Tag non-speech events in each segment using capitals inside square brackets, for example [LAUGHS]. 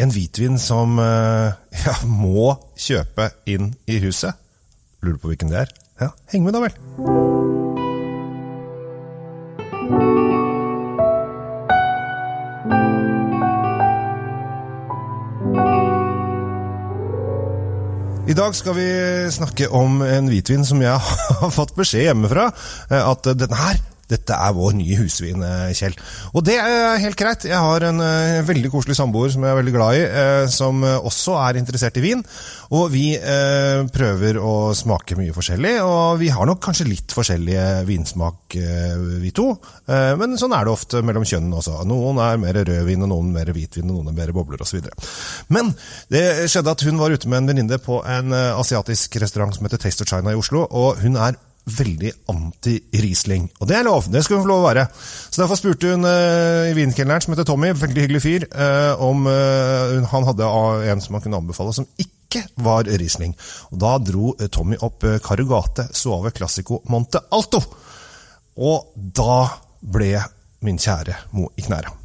en hvitvin som eh, [LAUGHS] ja, må kjøpe inn i huset. Lurer på hvilken det er? Ja, heng med, da vel. I dag skal vi snakke om en hvitvin som jeg [LAUGHS] har fått beskjed hjemmefra eh, at den her dette er vår nye husvin, eh, Kjell. Og det er helt greit. Jeg har en uh, veldig koselig samboer som jeg er veldig glad i, som også er interessert i vin. Og vi prøver å smake mye forskjellig, og vi har nok kanskje litt forskjellige vinsmak, vi to. men sånn er det ofte mellom kjønnene også. Noen er mer rødvin, og noen mer hvitvin, og noen er mer bobler osv. Men det skjedde at hun var ute med en venninne på en asiatisk restaurant som heter Taste of China i Oslo, og hun er veldig anti-Riesling. Og det er lov, det skulle hun få lov å være. Så derfor spurte hun uh, vinkelneren, som heter Tommy, veldig hyggelig fyr, uh, om uh, han hadde en som han kunne anbefale som ikke var Riesling. Og da dro Tommy opp Carugate Suave Classico Monte Alto. Og da ble min kjære Mo i knæra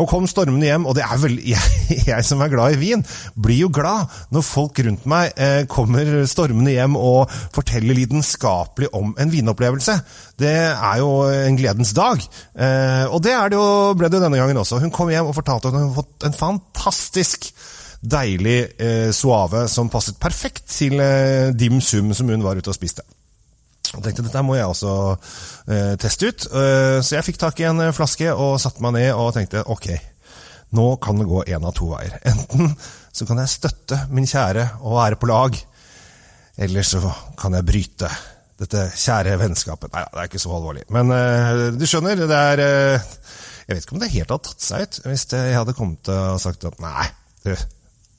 og kom stormende hjem. Og det er vel [LAUGHS] jeg, jeg, som er glad i vin, blir jo glad når folk rundt meg eh, kommer stormende hjem og forteller lidenskapelig om en vinopplevelse. Det er jo en gledens dag. Eh, og det, det jo, ble det denne gangen også. Hun kom hjem og fortalte at hun hadde fått en fantastisk deilig eh, suave som passet perfekt til eh, dim sum som hun var ute og spiste. Og tenkte dette må jeg også eh, teste ut. Uh, så jeg fikk tak i en flaske og satte meg ned og tenkte ok, nå kan det gå én av to veier. [LAUGHS] Enten så kan jeg støtte min kjære og være på lag, eller så kan jeg bryte dette kjære vennskapet. Nei, det er ikke så alvorlig. Men uh, du skjønner, det er uh, Jeg vet ikke om det helt hadde tatt seg ut hvis jeg hadde kommet og sagt at nei, du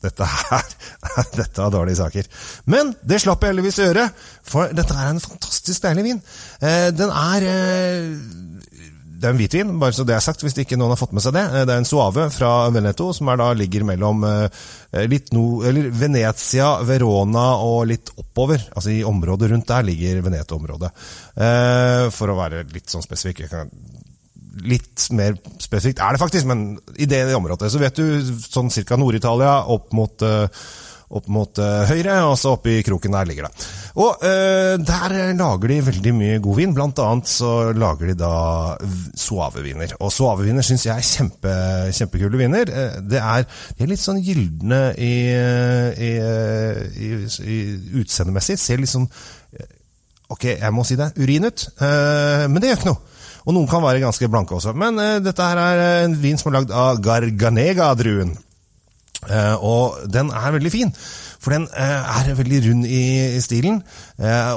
dette her, [LAUGHS] dette er dårlige saker. Men det slapp jeg heldigvis å gjøre, for dette er en fantastisk deilig vin. Den er det er en hvitvin, bare så det er sagt, hvis ikke noen har fått med seg det. Det er en Suave fra Veneto, som da ligger mellom no, Venezia, Verona og litt oppover. Altså I området rundt der ligger Veneto-området. For å være litt sånn spesifikk. Jeg kan litt mer spesifikt er det faktisk, men i det området så vet du sånn ca. Nord-Italia opp mot, opp mot høyre, og så oppi kroken der ligger det. Og uh, der lager de veldig mye god vin. Blant annet så lager de da suaveviner. Og suaveviner syns jeg er kjempe, kjempekule viner. Det er, de er litt sånn gylne i, i, i, i utseendemessig. Ser litt sånn Ok, jeg må si det, urin ut, uh, men det gjør ikke noe. Og noen kan være ganske blanke også. Men uh, dette her er en vin som er lagd av Garganega-druen. Uh, og den er veldig fin, for den uh, er veldig rund i, i stilen.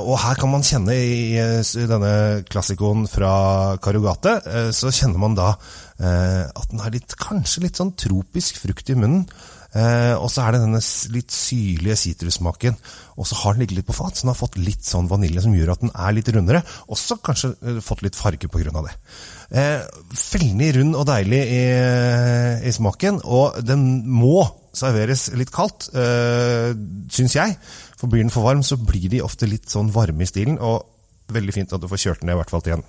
og her kan man kjenne i, i denne klassikoen fra Karugate, så kjenner man da at den har litt, kanskje litt sånn tropisk frukt i munnen. Eh, og så er det denne litt syrlige sitrussmaken. Og så har den ligget litt på fat, så den har fått litt sånn vanilje som gjør at den er litt rundere. Også kanskje eh, fått litt farge pga. det. Eh, veldig rund og deilig i, i, smaken, og den må serveres litt kaldt, eh, syns jeg. For blir den for varm, så blir de ofte litt sånn varme i stilen. Og veldig fint at du får kjørt den ned i hvert fall til en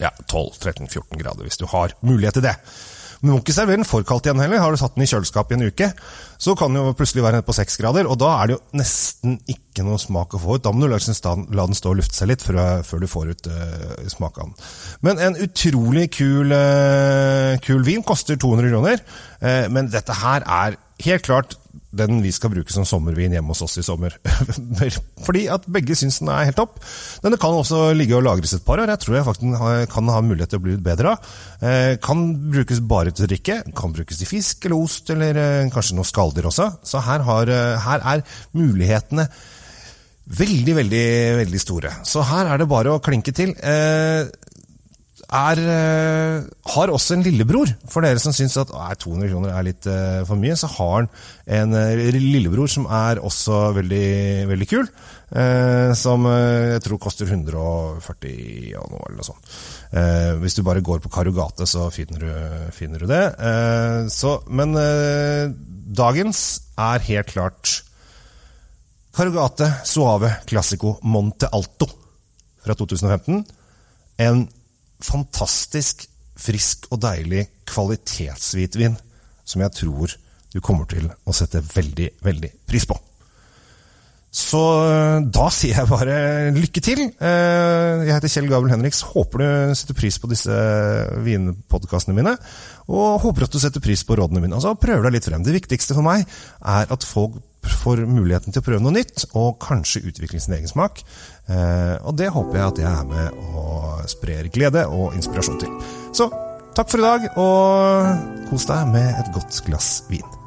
ja, 12-13-14 grader, hvis du har mulighet til det. Men du må ikke servere den for kaldt igjen heller. Har du satt den i kjøleskapet i en uke, så kan den jo plutselig være nede på seks grader, og da er det jo nesten ikke noe smak å få ut. Da må du la den stå og lufte seg litt før, før du får ut uh, smak av den. Men en utrolig kul, uh, kul vin. Koster 200 kroner. Uh, men dette her er helt klart den vi skal bruke som sommervin hjemme hos oss i sommer. [LAUGHS] Fordi at begge syns den er helt topp. Denne kan også ligge og lagres et par år. Jeg tror jeg faktisk kan ha mulighet til å bli litt bedre av. Eh, kan brukes bare til å drikke. Kan brukes til fisk eller ost, eller eh, kanskje noe skalldyr også. Så her, har, eh, her er mulighetene veldig, veldig, veldig store. Så her er det bare å klinke til. Er, har også en lillebror. For dere som syns at 200 kroner er litt uh, for mye, så har han en uh, lillebror som er også veldig, veldig kul. Som jeg tror koster 140 og noe, eller noe sånt. hvis du bare går på Karugate, så finner du, finner du det. Så, men dagens er helt klart Karugate Suave Classico Monte Alto fra 2015. En fantastisk frisk og deilig kvalitetshvitvin som jeg tror du kommer til å sette veldig, veldig pris på. Så da sier jeg bare lykke til. Jeg heter Kjell Gabel Henriks. Håper du setter pris på disse vinpodkastene mine. Og håper at du setter pris på rådene mine. Altså, prøv deg litt frem. Det viktigste for meg er at folk får muligheten til å prøve noe nytt, og kanskje utvikle sin egen smak. Og det håper jeg at jeg er med og sprer glede og inspirasjon til. Så takk for i dag, og kos deg med et godt glass vin.